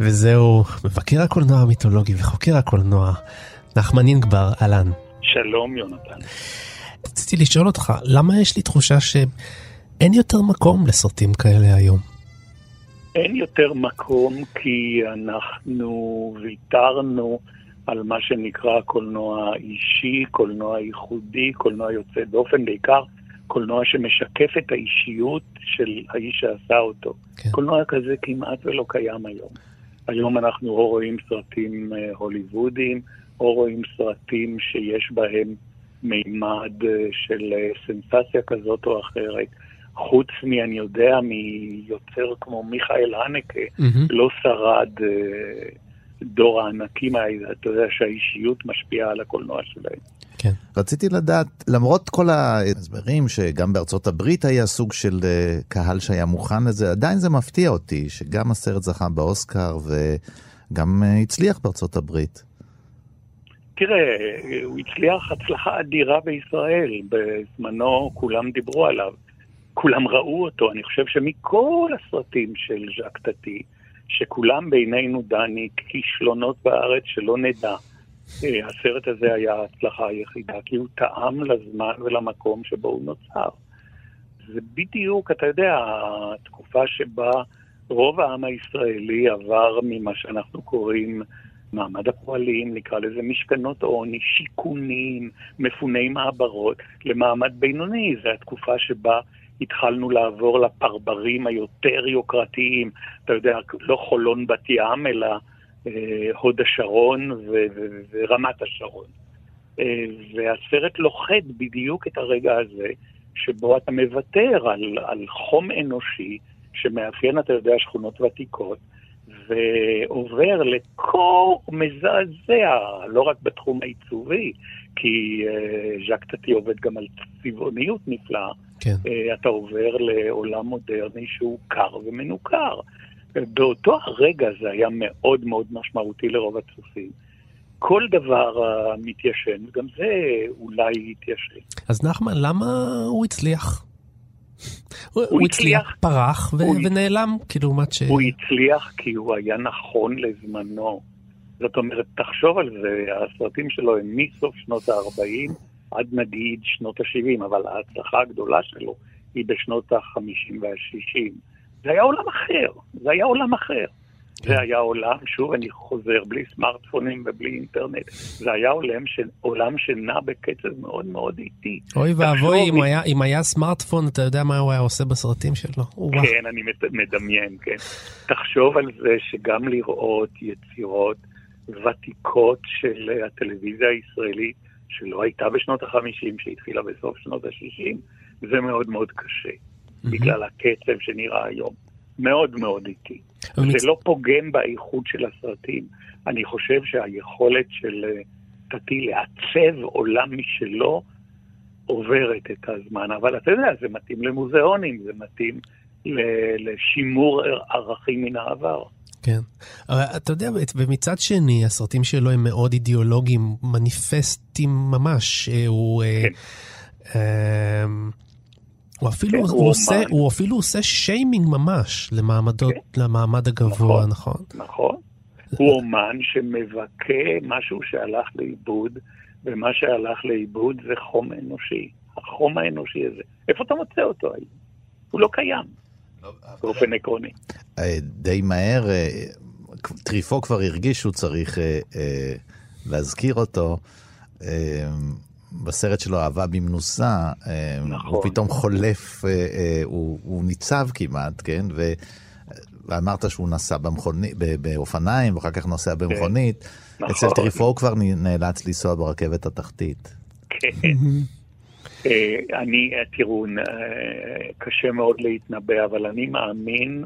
וזהו מבקר הקולנוע המיתולוגי וחוקר הקולנוע, נחמן אינגבר, אהלן. שלום, יונתן. רציתי לשאול אותך, למה יש לי תחושה שאין יותר מקום לסרטים כאלה היום? אין יותר מקום כי אנחנו ויתרנו על מה שנקרא קולנוע אישי, קולנוע ייחודי, קולנוע יוצא דופן, בעיקר קולנוע שמשקף את האישיות של האיש שעשה אותו. כן. קולנוע כזה כמעט ולא קיים היום. היום אנחנו או רואים סרטים אה, הוליוודיים, או רואים סרטים שיש בהם מימד אה, של אה, סנסציה כזאת או אחרת. חוץ מ, אני יודע, מיוצר כמו מיכאל הנקה, מהמם. לא שרד אה, דור הענקים האלה, אתה יודע שהאישיות משפיעה על הקולנוע שלהם. כן. רציתי לדעת, למרות כל ההסברים שגם בארצות הברית היה סוג של אה, קהל שהיה מוכן לזה, עדיין זה מפתיע אותי שגם הסרט זכה באוסקר וגם אה, הצליח בארצות הברית. תראה, הוא הצליח הצלחה אדירה בישראל, בזמנו כולם דיברו עליו, כולם ראו אותו, אני חושב שמכל הסרטים של ז'אק טאטי, שכולם בינינו דני כישלונות בארץ שלא נדע. אה, הסרט הזה היה ההצלחה היחידה, כי הוא טעם לזמן ולמקום שבו הוא נוצר. זה בדיוק, אתה יודע, התקופה שבה רוב העם הישראלי עבר ממה שאנחנו קוראים מעמד הפועלים, נקרא לזה משכנות עוני, שיכונים, מפוני מעברות, למעמד בינוני. זו התקופה שבה התחלנו לעבור לפרברים היותר יוקרתיים, אתה יודע, לא חולון בת ים, אלא אה, הוד השרון ו- ו- ורמת השרון. אה, והסרט לוכד בדיוק את הרגע הזה, שבו אתה מוותר על, על חום אנושי שמאפיין, אתה יודע, שכונות ותיקות, ועובר לקור מזעזע, לא רק בתחום העיצובי, כי uh, ז'אק טאטי עובד גם על צבעוניות נפלאה. כן. Uh, אתה עובר לעולם מודרני שהוא קר ומנוכר. באותו הרגע זה היה מאוד מאוד משמעותי לרוב הצופים. כל דבר מתיישן, וגם זה אולי יתיישן. אז נחמן, למה הוא הצליח? הוא, הוא הצליח, הצליח. פרח ו- הוא- ונעלם, כאילו, לעומת ש... הוא הצליח כי הוא היה נכון לזמנו. זאת אומרת, תחשוב על זה, הסרטים שלו הם מסוף שנות ה-40 עד נגיד שנות ה-70, אבל ההצלחה הגדולה שלו היא בשנות ה-50 וה-60. זה היה עולם אחר, זה היה עולם אחר. זה היה עולם, שוב, אני חוזר, בלי סמארטפונים ובלי אינטרנט, זה היה עולם, ש... עולם שנע בקצב מאוד מאוד איטי. אוי ואבוי, אם היה, אם היה סמארטפון, אתה יודע מה הוא היה עושה בסרטים שלו. כן, אני מדמיין, כן. תחשוב על זה שגם לראות יצירות ותיקות של הטלוויזיה הישראלית, שלא הייתה בשנות ה-50, שהתחילה בסוף שנות ה-60, זה מאוד מאוד קשה, בגלל הקצב שנראה היום. מאוד מאוד איטי. אבל מצ- זה לא פוגם באיכות של הסרטים. אני חושב שהיכולת של אה, טאטי לעצב עולם משלו עוברת את הזמן. אבל אתה יודע, זה מתאים למוזיאונים, זה מתאים לשימור ערכים מן העבר. כן. אבל אתה יודע, ומצד שני, הסרטים שלו הם מאוד אידיאולוגיים, מניפסטים ממש. אה, הוא... אה, כן. אמ, הוא אפילו, כן, הוא, הוא עושה. הוא אפילו עושה שיימינג ממש למעמדות, כן. למעמד הגבוה, נכון. נכון? נכון? הוא אומן שמבכה משהו שהלך לאיבוד, ומה שהלך לאיבוד זה חום אנושי. החום האנושי הזה. איפה אתה מוצא אותו היום? הוא לא קיים, באופן עקרוני. אה, די מהר, אה, טריפו כבר הרגיש שהוא צריך אה, להזכיר אותו. בסרט שלו, אהבה במנוסה, נכון. הוא פתאום חולף, הוא, הוא ניצב כמעט, כן? ו... ואמרת שהוא נסע במכונית, ב- באופניים, ואחר כך נוסע במכונית. נכון. אצל טריפו הוא כבר נאלץ לנסוע ברכבת התחתית. כן. אה, אני, אה, תראו, אה, קשה מאוד להתנבא, אבל אני מאמין,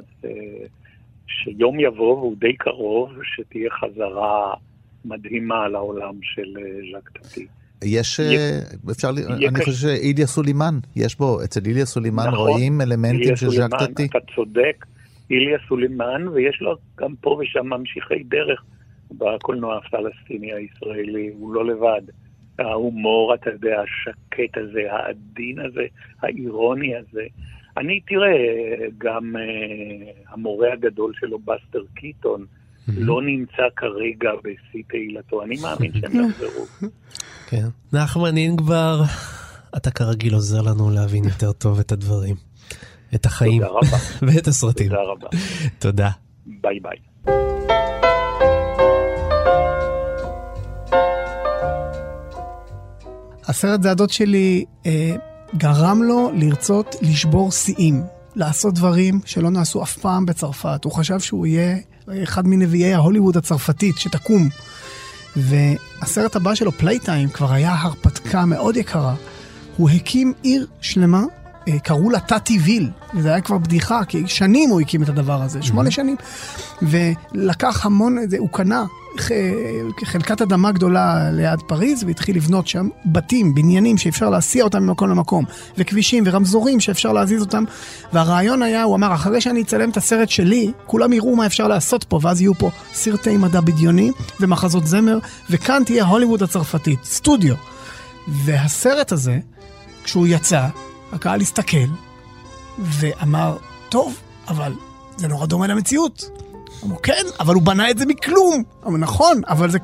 שיום יבוא, והוא די קרוב, שתהיה חזרה מדהימה לעולם של ז'אק טאטי. יש, אפשר, אני. חושב שאיליה סולימן, יש בו, אצל איליה סולימן נכון. רואים אלמנטים של ז'אק טאטי. אתה צודק, איליה סולימן, ויש לו גם פה ושם ממשיכי דרך בקולנוע הפלסטיני הישראלי, הוא לא לבד. ההומור, אתה יודע, השקט הזה, העדין הזה, האירוני הזה. אני, תראה, גם אה, המורה הגדול שלו, בסטר קיטון, לא נמצא כרגע בשיא תהילתו. אני מאמין שהם יחזרו. כן. נחמן אינגבר, אתה כרגיל עוזר לנו להבין יותר טוב את הדברים, את החיים. ואת הסרטים. תודה רבה. תודה. ביי ביי. הסרט זעדות שלי אה, גרם לו לרצות לשבור שיאים, לעשות דברים שלא נעשו אף פעם בצרפת. הוא חשב שהוא יהיה אחד מנביאי ההוליווד הצרפתית שתקום. והסרט הבא שלו, Playtime, כבר היה הרפתקה מאוד יקרה. הוא הקים עיר שלמה, אה, קראו לה Tativille, וזה היה כבר בדיחה, כי שנים הוא הקים את הדבר הזה, שמונה שנים. ולקח המון, זה, הוא קנה חלקת אדמה גדולה ליד פריז, והתחיל לבנות שם בתים, בניינים שאפשר להסיע אותם ממקום למקום, וכבישים ורמזורים שאפשר להזיז אותם. והרעיון היה, הוא אמר, אחרי שאני אצלם את הסרט שלי, כולם יראו מה אפשר לעשות פה, ואז יהיו פה סרטי מדע בדיוני ומחזות זמר, וכאן תהיה הוליווד הצרפתית, סטודיו. והסרט הזה, כשהוא יצא, הקהל הסתכל ואמר, טוב, אבל זה נורא דומה למציאות. אמרו, כן, אבל הוא בנה את זה מכלום. אמרו, נכון, אבל זה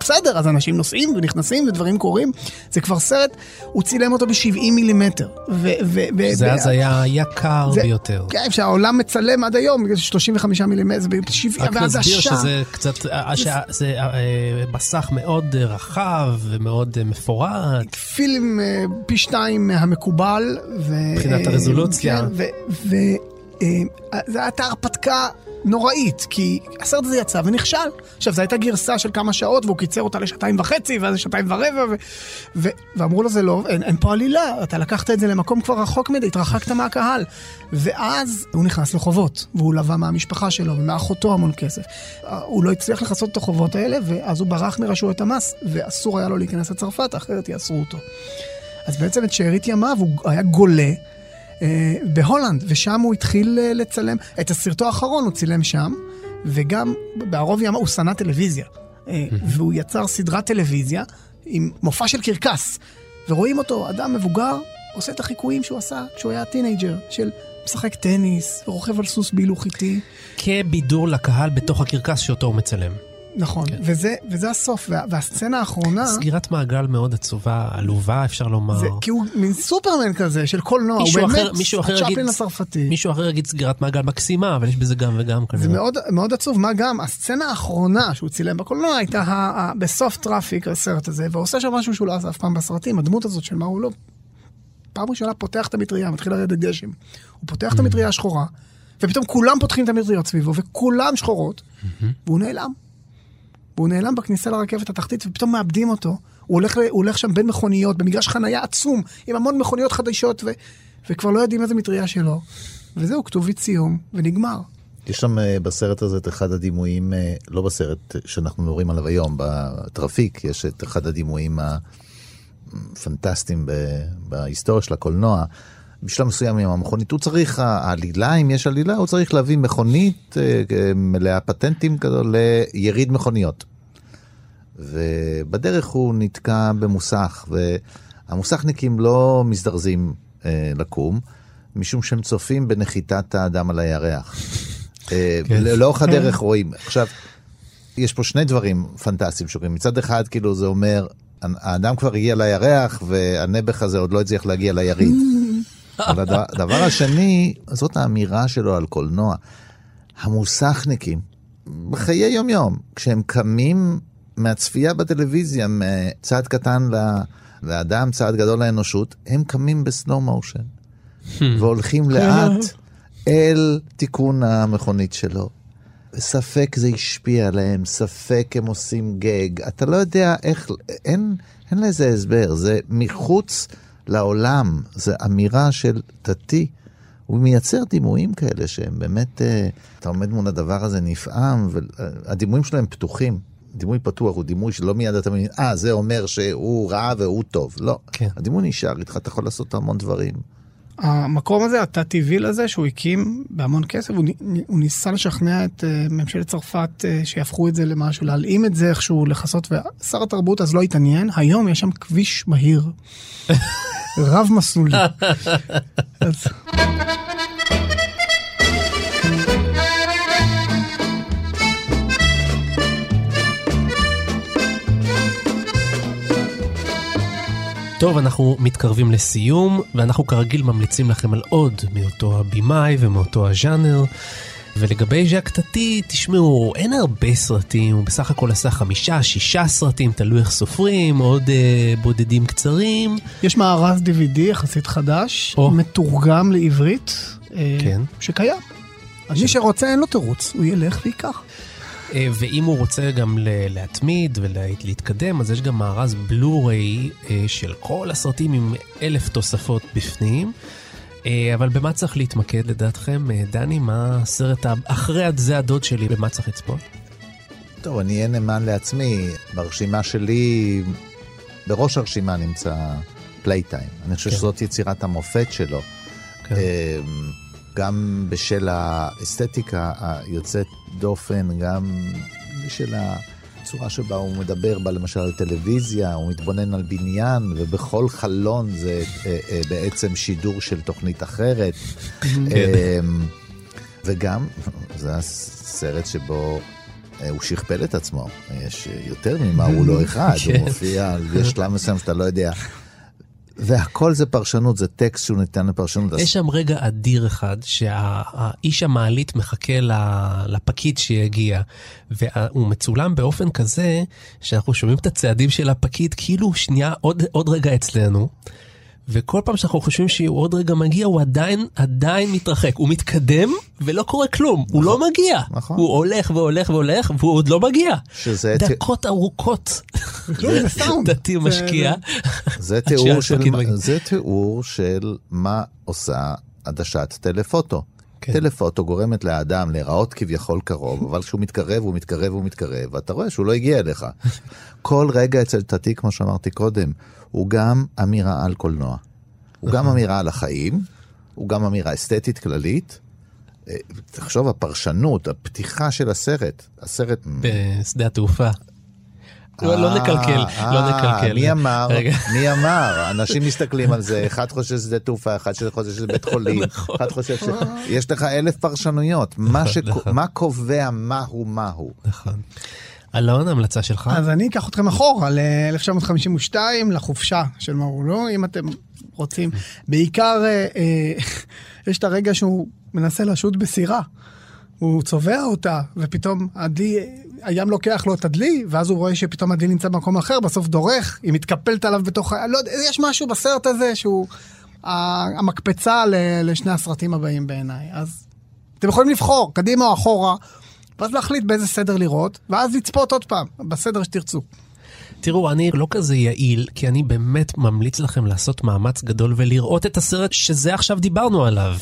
בסדר, אז אנשים נוסעים ונכנסים ודברים קורים. זה כבר סרט, הוא צילם אותו ב-70 מילימטר. ו- ו- זה ו- אז היה יקר זה- ביותר. כן, שהעולם מצלם עד היום, בגלל 35 מילימטר, זה ב-70, רק נסביר ועדשה. שזה קצת, אה, שזה אה, מסך מאוד אה, רחב ומאוד אה, מפורט. פילם אה, פי שתיים מהמקובל. מבחינת הרזולוציה. כן, וזו הייתה הרפתקה נוראית, כי הסרט הזה יצא ונכשל. עכשיו, זו הייתה גרסה של כמה שעות, והוא קיצר אותה לשעתיים וחצי, ואז לשעתיים ורבע, ו- ו- ואמרו לו, זה לא, אין, אין פה עלילה, אתה לקחת את זה למקום כבר רחוק מדי, התרחקת מהקהל. ואז הוא נכנס לחובות, והוא לווה מהמשפחה שלו ומאחותו המון כסף. אה, הוא לא הצליח לכסות את החובות האלה, ואז הוא ברח מרשויות המס, ואסור היה לו להיכנס לצרפת, אחרת יאסרו אותו. אז בעצם את שארית ימיו הוא היה גולה אה, בהולנד, ושם הוא התחיל אה, לצלם. את הסרטו האחרון הוא צילם שם, וגם בערוב ימיו הוא שנא טלוויזיה. אה, והוא יצר סדרת טלוויזיה עם מופע של קרקס. ורואים אותו, אדם מבוגר, עושה את החיקויים שהוא עשה כשהוא היה teenager, של משחק טניס, ורוכב על סוס בהילוך איטי. כבידור לקהל בתוך הקרקס שאותו הוא מצלם. נכון, וזה, וזה הסוף, וה, והסצנה האחרונה... סגירת מעגל מאוד עצובה, עלובה אפשר לומר. זה, כי הוא מין סופרמן כזה של קולנוע, הוא באמת אחר- מישהו אחר הצ'פלין הצרפתי. מישהו אחר יגיד סגירת מעגל מקסימה, אבל יש בזה גם וגם כנראה. זה מאוד, מאוד עצוב, מה גם, הסצנה האחרונה שהוא צילם בקולנוע הייתה ה, ה, בסוף Trafic, הסרט הזה, והוא עושה שם משהו שהוא לא עשה אף פעם בסרטים, הדמות הזאת של Monsieur Hulot... פעם ראשונה פותח את המטריה, מתחיל לרדת גשם. הוא פותח את המטריה השחורה, ופתאום כולם פותחים את המטריות סביבו, וכולם שחורות, והוא נעלם. והוא נעלם בכניסה לרכבת התחתית, ופתאום מאבדים אותו. הוא הולך, הוא הולך שם בין מכוניות, במגרש חנייה עצום, עם המון מכוניות חדשות, ו, וכבר לא יודעים איזה מטריה שלו. וזהו, כתובית סיום, ונגמר. יש שם אה, בסרט הזה את אחד הדימויים, אה, לא בסרט שאנחנו מדברים עליו היום, בטרפיק, יש את אחד הדימויים הפנטסטיים בהיסטוריה של הקולנוע. בשלב מסוים עם המכונית, הוא צריך, העלילה, אם יש עלילה, הוא צריך להביא מכונית אה, אה, מלאה פטנטים כזו ליריד מכוניות. ובדרך הוא נתקע במוסך, והמוסכניקים לא מזדרזים אה, לקום, משום שהם צופים בנחיתת האדם על הירח. אה, כן. לאורך הדרך רואים. עכשיו, יש פה שני דברים פנטסטיים שקורים. מצד אחד, כאילו, זה אומר, האדם כבר הגיע לירח, והנעבך הזה עוד לא הצליח להגיע ליריד. אבל הד- הדבר השני, זאת האמירה שלו על קולנוע. המוסכניקים, בחיי יום-יום, כשהם קמים מהצפייה בטלוויזיה, מצעד קטן לאדם, צעד גדול לאנושות, הם קמים בסלואו מושן, והולכים לאט אל תיקון המכונית שלו. ספק זה השפיע עליהם, ספק הם עושים גג, אתה לא יודע איך, אין, אין לזה הסבר, זה מחוץ לעולם, זה אמירה של תתי, הוא מייצר דימויים כאלה שהם באמת, אה, אתה עומד מול הדבר הזה נפעם, והדימויים שלו הם פתוחים. דימוי פתוח הוא דימוי שלא מיד אתה מבין, אה, זה אומר שהוא רע והוא טוב. לא. כן. הדימוי נשאר איתך, אתה יכול לעשות המון דברים. המקום הזה, התת-טבעי לזה, שהוא הקים בהמון כסף, הוא, הוא ניסה לשכנע את uh, ממשלת צרפת uh, שיהפכו את זה למשהו, להלאים את זה איכשהו, לכסות, ושר התרבות אז לא התעניין, היום יש שם כביש מהיר, רב מסלולי. אז... טוב, אנחנו מתקרבים לסיום, ואנחנו כרגיל ממליצים לכם על עוד מאותו הבמאי ומאותו הז'אנר. ולגבי ז'אק טאטי, תשמעו, אין הרבה סרטים, הוא בסך הכל עשה חמישה, שישה סרטים, תלוי איך סופרים, עוד אה, בודדים קצרים. יש מארז DVD יחסית חדש, או. מתורגם לעברית, אה, כן. שקיים. אז מי שרוצה אין לו תירוץ, הוא ילך וייקח. אה, ואם הוא רוצה גם להתמיד ולהתקדם, אז יש גם מארז בלו-ריי אה, של כל הסרטים עם אלף תוספות בפנים. אה, אבל במה צריך להתמקד לדעתכם? דני, מה הסרט אחרי זה הדוד שלי, במה צריך לצפות? טוב, אני אהיה נאמן לעצמי. ברשימה שלי, בראש הרשימה נמצא Playtime. אני חושב כן. שזאת יצירת המופת שלו. כן. גם בשל האסתטיקה היוצאת דופן, גם בשל הצורה שבה הוא מדבר בה למשל על טלוויזיה, הוא מתבונן על בניין, ובכל חלון זה אה, אה, בעצם שידור של תוכנית אחרת. אמ, וגם, זה הסרט שבו אה, הוא שכפל את עצמו. יש אה, יותר ממה הוא לא אחד, הוא כן. מופיע, יש שלב מסוים שאתה לא יודע. והכל זה פרשנות, זה טקסט שהוא ניתן לפרשנות. יש שם רגע אדיר אחד, שהאיש המעלית מחכה לפקיד שיגיע, והוא מצולם באופן כזה, שאנחנו שומעים את הצעדים של הפקיד כאילו שנייה עוד, עוד רגע אצלנו. וכל פעם שאנחנו חושבים שהוא עוד רגע מגיע, הוא עדיין, עדיין מתרחק. הוא מתקדם ולא קורה כלום, הוא לא מגיע. נכון. הוא הולך והולך והולך והוא עוד לא מגיע. שזה ת- דקות ארוכות. כלום, זה סאונד. דתי משקיע. זה תיאור של. זה תיאור של מה עושה עדשת טלפוטו. כן. טלפוטו גורמת לאדם להיראות כביכול קרוב, אבל כשהוא מתקרב, הוא מתקרב, הוא מתקרב, ואתה רואה שהוא לא הגיע אליך. כל רגע אצל תתי, כמו שאמרתי קודם, הוא גם אמירה על קולנוע. הוא גם אמירה על החיים, הוא גם אמירה אסתטית כללית. אה, תחשוב, הפרשנות, הפתיחה של הסרט, הסרט... בשדה התעופה. לא, לא אה, נקלקל, לא אה, נקלקל. מי אמר? רגע. מי אמר? אנשים מסתכלים על זה, אחד חושב שזה תעופה, אחד חושב שזה בית חולים, אחד חושב ש... יש לך אלף פרשנויות. מה נכון, נכון. מה קובע מהו מהו? נכון. אלון, המלצה שלך? אז אני אקח אתכם אחורה ל-1952, לחופשה של מרולו, אם אתם רוצים. בעיקר אה, יש את הרגע שהוא מנסה לשוט בסירה. הוא צובע אותה, ופתאום הדלי, הים לוקח לו את הדלי, ואז הוא רואה שפתאום הדלי נמצא במקום אחר, בסוף דורך, היא מתקפלת עליו בתוך ה... לא יודע, יש משהו בסרט הזה שהוא המקפצה לשני הסרטים הבאים בעיניי. אז אתם יכולים לבחור, קדימה או אחורה, ואז להחליט באיזה סדר לראות, ואז לצפות עוד פעם, בסדר שתרצו. תראו, אני לא כזה יעיל, כי אני באמת ממליץ לכם לעשות מאמץ גדול ולראות את הסרט שזה עכשיו דיברנו עליו.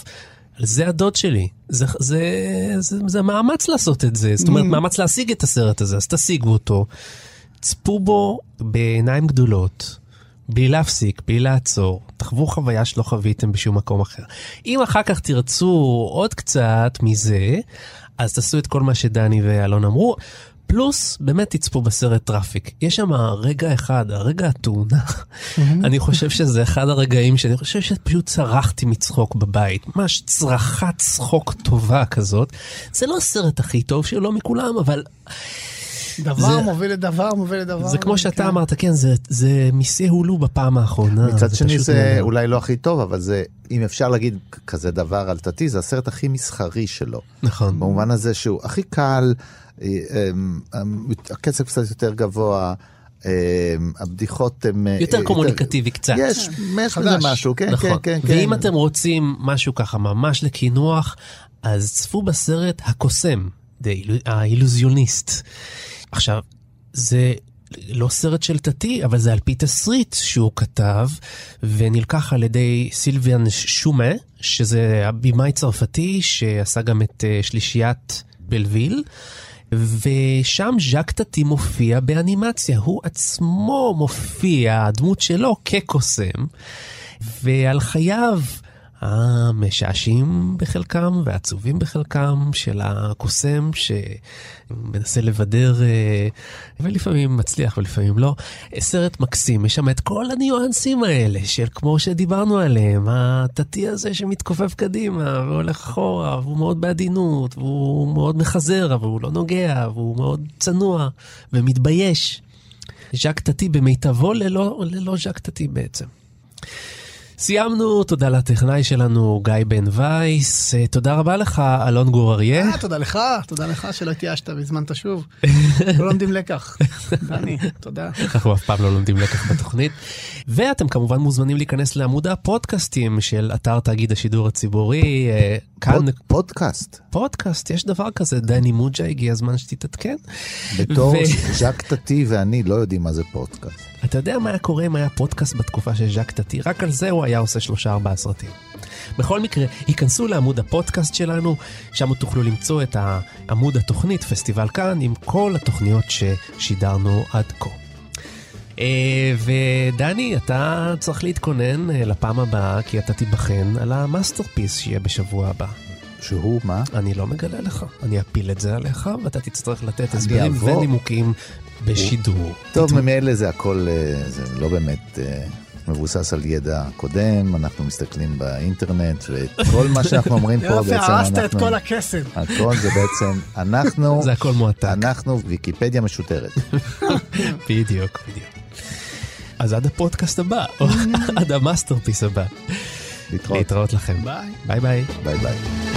זה הדוד שלי. זה, זה, זה, זה מאמץ לעשות את זה. זאת אומרת, מאמץ להשיג את הסרט הזה, אז תשיגו אותו. צפו בו בעיניים גדולות, בלי להפסיק, בלי לעצור. תחוו חוויה שלא חוויתם בשום מקום אחר. אם אחר כך תרצו עוד קצת מזה, אז תעשו את כל מה שדני ואלון אמרו. פלוס, באמת תצפו בסרט Trafic. יש שם רגע אחד, הרגע התאונה. אני חושב שזה אחד הרגעים שאני חושב שפשוט צרחתי מצחוק בבית. ממש צרחת צחוק טובה כזאת. זה לא הסרט הכי טוב שלו מכולם, אבל דבר זה- מוביל לדבר, מוביל לדבר. זה כמו שאתה כן. אמרת, כן, זה, זה Monsieur Hulot בפעם האחרונה. מצד שני פשוט זה נהדר. אולי לא הכי טוב, אבל זה, אם אפשר להגיד כזה דבר על תתי, זה הסרט הכי מסחרי שלו. נכון. במובן הזה שהוא הכי קל, הקצב קצת יותר גבוה. אה, הבדיחות הן... אה, יותר קומוניקטיבי קצת. יש, יש חדש. משהו, כן, נכון. כן, כן. ואם כן. אתם רוצים משהו ככה ממש לקינוח, אז צפו בסרט הקוסם, האילוזיוניסט. עכשיו, זה לא סרט של תתי, אבל זה על פי תסריט שהוא כתב, ונלקח על ידי סילביאן שומה, שזה הבמאי צרפתי שעשה גם את אה, שלישיית בלוויל. ושם ז'אק טאטי מופיע באנימציה, הוא עצמו מופיע, הדמות שלו כקוסם, ועל חייו המשעשעים בחלקם והעצובים בחלקם של הקוסם שמנסה לבדר אה, ולפעמים מצליח ולפעמים לא. סרט מקסים, יש שם את כל הניואנסים האלה של כמו שדיברנו עליהם, הטאטי הזה שמתכופף קדימה והולך אחורה והוא מאוד בעדינות והוא מאוד מחזר אבל הוא לא נוגע והוא מאוד צנוע ומתבייש. ז'אק טאטי במיטבו ללא, ללא ז'אק טאטי בעצם. סיימנו, תודה לטכנאי שלנו גיא בן וייס, אה, תודה רבה לך אלון גור אריה. אה, תודה לך, תודה לך שלא התייאשת והזמנת שוב. לא לומדים לקח. דני, תודה. אנחנו אף פעם לא לומדים לקח בתוכנית. ואתם כמובן מוזמנים להיכנס לעמוד הפודקאסטים של אתר תאגיד השידור הציבורי. אה, כאן... פוד, פודקאסט. פודקאסט, יש דבר כזה, דני מוג'ה, הגיע הזמן שתתעדכן. בתור. ז'אק טאטי ואני לא יודעים מה זה פודקאסט. אתה יודע מה היה קורה אם היה פודקאסט בתקופה של ז'אק טאטי? רק על זה הוא היה עושה שלושה ארבעה סרטים. בכל מקרה, היכנסו לעמוד הפודקאסט שלנו, שם תוכלו למצוא את עמוד התוכנית, פסטיבל כאן, עם כל התוכניות ששידרנו עד כה. אה, ודני, אתה צריך להתכונן אה, לפעם הבאה, כי אתה תיבחן על ה masterpiece שיהיה בשבוע הבא. שהוא מה? אני לא מגלה לך, אני אפיל את זה עליך, ואתה תצטרך לתת הסברים ונימוקים בשידור. טוב, ממילא זה הכל, אה, זה לא באמת מבוסס על ידע קודם, אנחנו מסתכלים באינטרנט, וכל מה שאנחנו אומרים פה בעצם אנחנו... יופי, הרסת את כל הקסם. הכל זה בעצם, אנחנו... זה הכל מועתק. אנחנו ויקיפדיה משודרת. בדיוק, בדיוק. אז עד הפודקאסט הבא, או עד ה masterpiece הבא. להתראות. להתראות לכם. ביי. ביי ביי. ביי ביי.